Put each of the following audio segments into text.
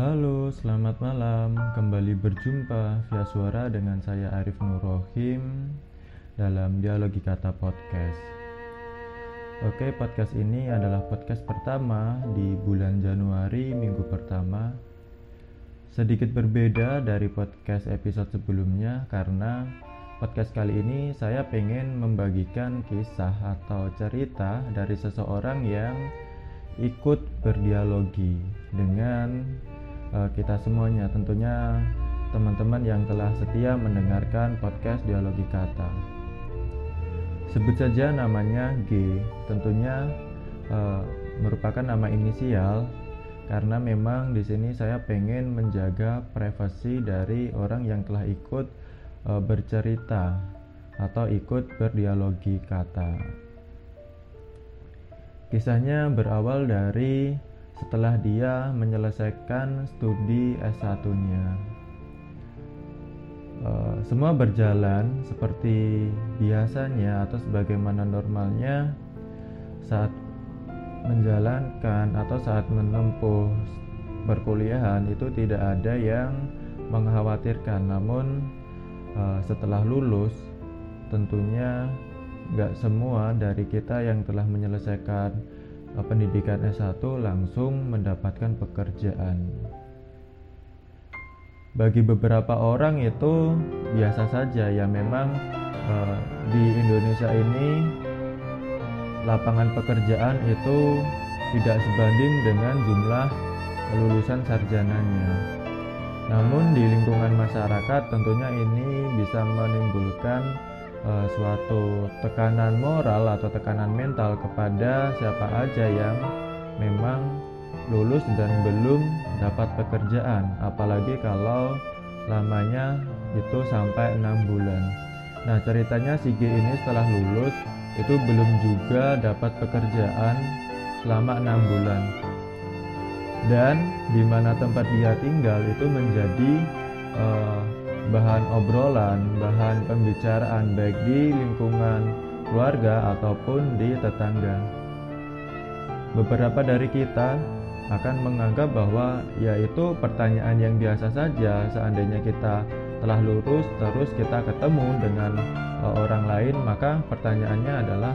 Halo, selamat malam. Kembali berjumpa via suara dengan saya Arif Nurrohim dalam Dialogi Kata Podcast. Oke, podcast ini adalah podcast pertama di bulan Januari minggu pertama. Sedikit berbeda dari podcast episode sebelumnya karena podcast kali ini saya pengen membagikan kisah atau cerita dari seseorang yang ikut berdialogi dengan kita semuanya tentunya teman-teman yang telah setia mendengarkan podcast dialogi kata. Sebut saja namanya G. Tentunya uh, merupakan nama inisial karena memang di sini saya pengen menjaga privasi dari orang yang telah ikut uh, bercerita atau ikut berdialogi kata. Kisahnya berawal dari setelah dia menyelesaikan studi S1-nya. Uh, eh, semua berjalan seperti biasanya atau sebagaimana normalnya saat menjalankan atau saat menempuh perkuliahan itu tidak ada yang mengkhawatirkan namun uh, setelah lulus tentunya nggak semua dari kita yang telah menyelesaikan pendidikan S1 langsung mendapatkan pekerjaan. Bagi beberapa orang itu biasa saja ya memang uh, di Indonesia ini lapangan pekerjaan itu tidak sebanding dengan jumlah lulusan sarjananya. Namun di lingkungan masyarakat tentunya ini bisa menimbulkan uh, suatu tekanan moral atau tekanan mental kepada siapa aja yang memang lulus dan belum dapat pekerjaan. Apalagi kalau lamanya itu sampai enam bulan. Nah ceritanya si G ini setelah lulus itu belum juga dapat pekerjaan selama enam bulan. Dan di mana tempat dia tinggal itu menjadi uh, bahan obrolan, bahan pembicaraan baik di lingkungan keluarga ataupun di tetangga. Beberapa dari kita akan menganggap bahwa yaitu pertanyaan yang biasa saja seandainya kita telah lurus terus kita ketemu dengan uh, orang lain maka pertanyaannya adalah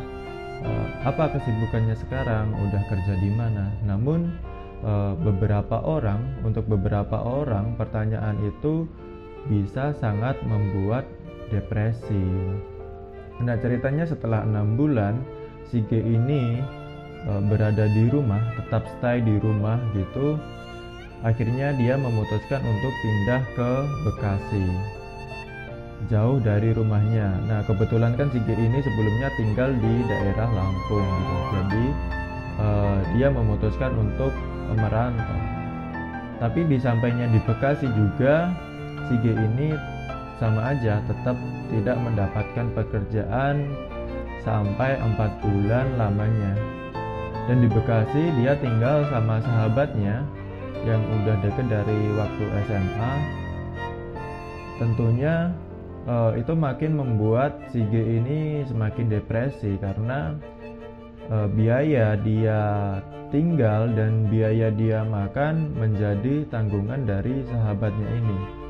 uh, apa kesibukannya sekarang udah kerja di mana namun uh, beberapa orang untuk beberapa orang pertanyaan itu bisa sangat membuat depresi. Nah ceritanya setelah enam bulan si G ini e, berada di rumah, tetap stay di rumah gitu. Akhirnya dia memutuskan untuk pindah ke Bekasi, jauh dari rumahnya. Nah kebetulan kan si G ini sebelumnya tinggal di daerah Lampung gitu. Jadi e, dia memutuskan untuk merantau. Tapi di sampainya di Bekasi juga si G ini sama aja tetap tidak mendapatkan pekerjaan sampai empat bulan lamanya. Dan di Bekasi dia tinggal sama sahabatnya yang udah deket dari waktu SMA tentunya uh, itu makin membuat si G ini semakin depresi karena uh, biaya dia tinggal dan biaya dia makan menjadi tanggungan dari sahabatnya ini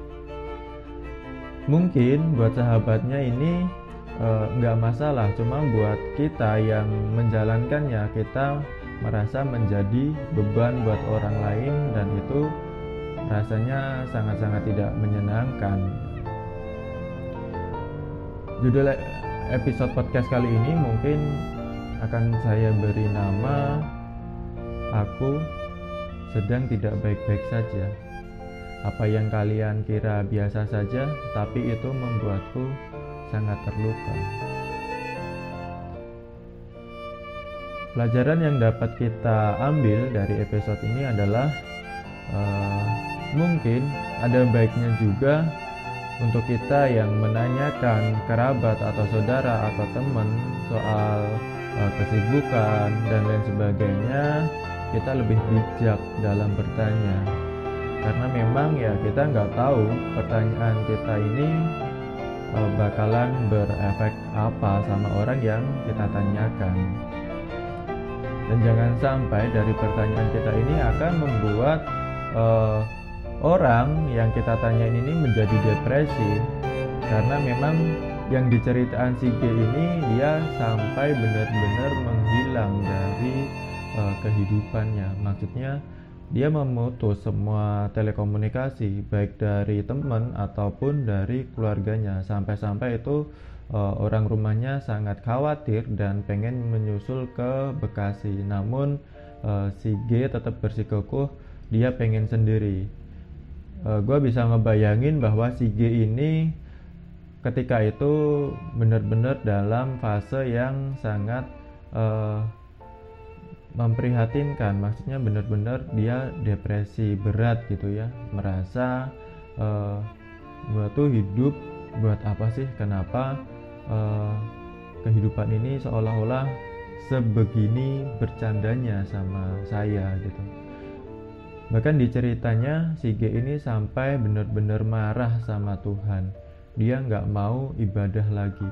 mungkin buat sahabatnya ini eh, nggak uh, masalah cuma buat kita yang menjalankannya kita merasa menjadi beban buat orang lain dan itu rasanya sangat-sangat tidak menyenangkan. Judul episode podcast kali ini mungkin akan saya beri nama aku sedang tidak baik-baik saja apa yang kalian kira biasa saja, tapi itu membuatku sangat terluka. Pelajaran yang dapat kita ambil dari episode ini adalah uh, mungkin ada baiknya juga untuk kita yang menanyakan kerabat atau saudara atau teman soal uh, kesibukan dan lain sebagainya, kita lebih bijak dalam bertanya karena memang ya kita nggak tahu pertanyaan kita ini uh, bakalan berefek apa sama orang yang kita tanyakan. Dan jangan sampai dari pertanyaan kita ini akan membuat uh, orang yang kita tanyain ini menjadi depresi. Karena memang yang diceritaan si G ini dia sampai benar-benar menghilang dari uh, kehidupannya. Maksudnya dia memutus semua telekomunikasi baik dari teman ataupun dari keluarganya. Sampai-sampai itu uh, orang rumahnya sangat khawatir dan pengen menyusul ke Bekasi. Namun uh, si G tetap bersikukuh dia pengen sendiri. Uh, gue bisa ngebayangin bahwa si G ini ketika itu benar-benar dalam fase yang sangat uh, memprihatinkan. Maksudnya benar-benar dia depresi berat gitu ya. Merasa uh, gua tuh hidup buat apa sih? Kenapa uh, kehidupan ini seolah-olah sebegini bercandanya sama saya gitu. Bahkan di ceritanya si G ini sampai benar-benar marah sama Tuhan. Dia nggak mau ibadah lagi.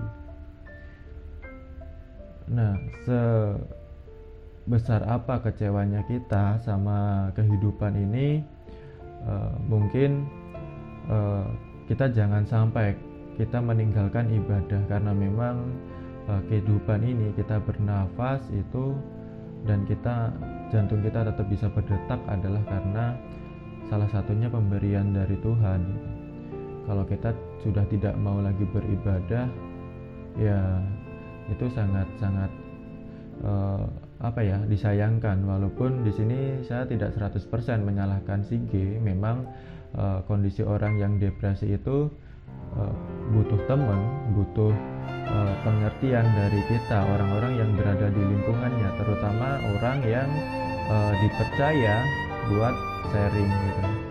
Nah sebesar apa kecewanya kita sama kehidupan ini uh, mungkin uh, kita jangan sampai kita meninggalkan ibadah karena memang uh, kehidupan ini kita bernafas itu dan kita jantung kita tetap bisa berdetak adalah karena salah satunya pemberian dari Tuhan. Kalau kita sudah tidak mau lagi beribadah ya itu sangat sangat apa ya disayangkan walaupun di sini saya tidak 100% menyalahkan si G memang uh, kondisi orang yang depresi itu uh, butuh teman butuh uh, pengertian dari kita orang-orang yang berada di lingkungannya terutama orang yang uh, dipercaya buat sharing gitu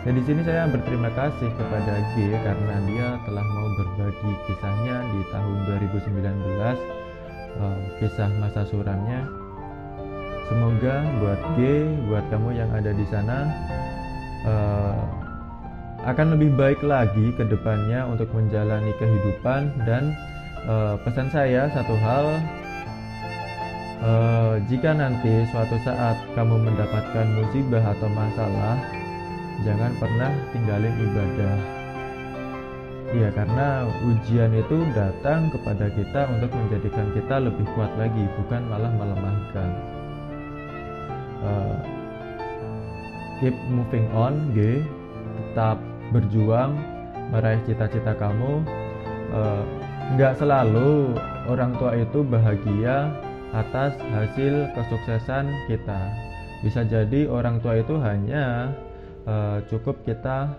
dan di sini saya berterima kasih kepada G karena dia telah mau berbagi kisahnya di tahun 2019, uh, eh, kisah masa suramnya. Semoga buat G, buat kamu yang ada di sana, uh, akan lebih baik lagi ke depannya untuk menjalani kehidupan dan uh, pesan saya satu hal uh, jika nanti suatu saat kamu mendapatkan musibah atau masalah jangan pernah tinggalin ibadah. Ya karena ujian itu datang kepada kita untuk menjadikan kita lebih kuat lagi bukan malah melemahkan uh, keep moving on G tetap berjuang meraih cita-cita kamu. Uh, nggak selalu orang tua itu bahagia atas hasil kesuksesan kita. Bisa jadi orang tua itu hanya uh, cukup kita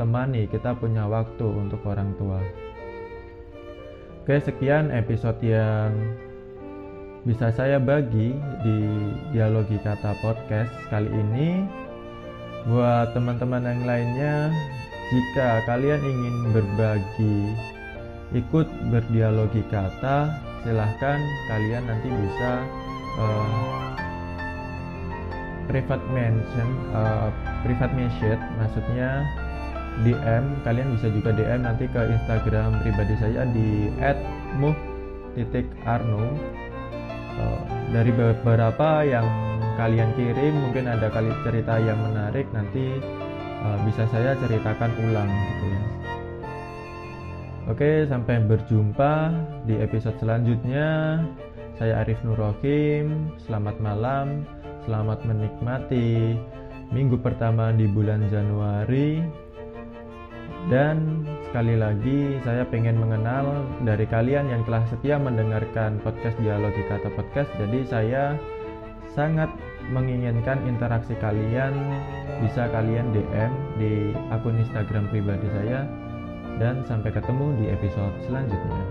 temani, kita punya waktu untuk orang tua. Oke, sekian episode yang bisa saya bagi di dialogi kata podcast kali ini. Buat teman-teman yang lainnya, jika kalian ingin berbagi, ikut berdialogi kata, silahkan kalian nanti bisa uh, private mention uh, private message maksudnya DM kalian bisa juga DM nanti ke Instagram pribadi saya di @muh.arno uh, dari beberapa yang kalian kirim mungkin ada kali cerita yang menarik nanti uh, bisa saya ceritakan ulang gitu ya Oke, sampai berjumpa di episode selanjutnya. Saya Arif Nurohim. Selamat malam. Selamat menikmati minggu pertama di bulan Januari. Dan sekali lagi saya pengen mengenal dari kalian yang telah setia mendengarkan podcast Dialogi Kata Podcast. Jadi saya sangat menginginkan interaksi kalian bisa kalian DM di akun Instagram pribadi saya dan sampai ketemu di episode selanjutnya.